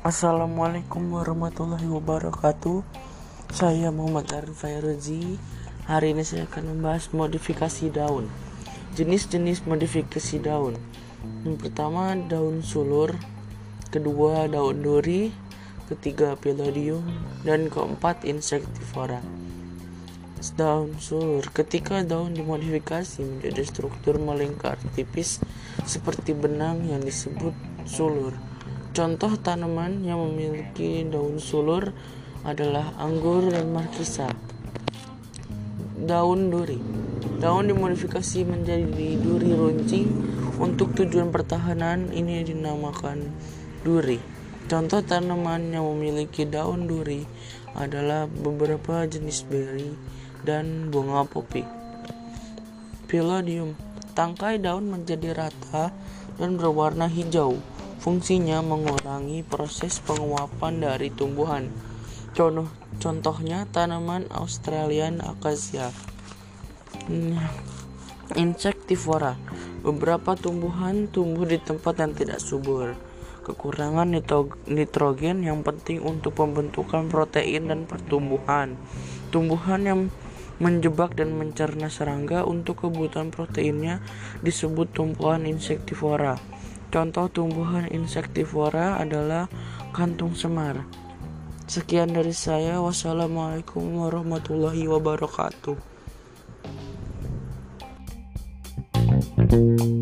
Assalamualaikum warahmatullahi wabarakatuh. Saya Muhammad Arif Fairuzi Hari ini saya akan membahas modifikasi daun. Jenis-jenis modifikasi daun. Yang pertama daun sulur. Kedua daun duri. Ketiga pelodium Dan keempat insektivora Daun sulur. Ketika daun dimodifikasi menjadi struktur melingkar tipis Seperti benang yang disebut sulur Contoh tanaman yang memiliki daun sulur adalah anggur dan markisa. Daun duri. Daun dimodifikasi menjadi duri runcing untuk tujuan pertahanan ini dinamakan duri. Contoh tanaman yang memiliki daun duri adalah beberapa jenis beri dan bunga popi. Pilodium. Tangkai daun menjadi rata dan berwarna hijau Fungsinya mengurangi proses penguapan dari tumbuhan. Contoh, contohnya tanaman Australian Acacia. Insektivora. Beberapa tumbuhan tumbuh di tempat yang tidak subur. Kekurangan nitrogen yang penting untuk pembentukan protein dan pertumbuhan. Tumbuhan yang menjebak dan mencerna serangga untuk kebutuhan proteinnya disebut tumbuhan insektivora. Contoh tumbuhan insektivora adalah kantung semar. Sekian dari saya. Wassalamualaikum warahmatullahi wabarakatuh. thank you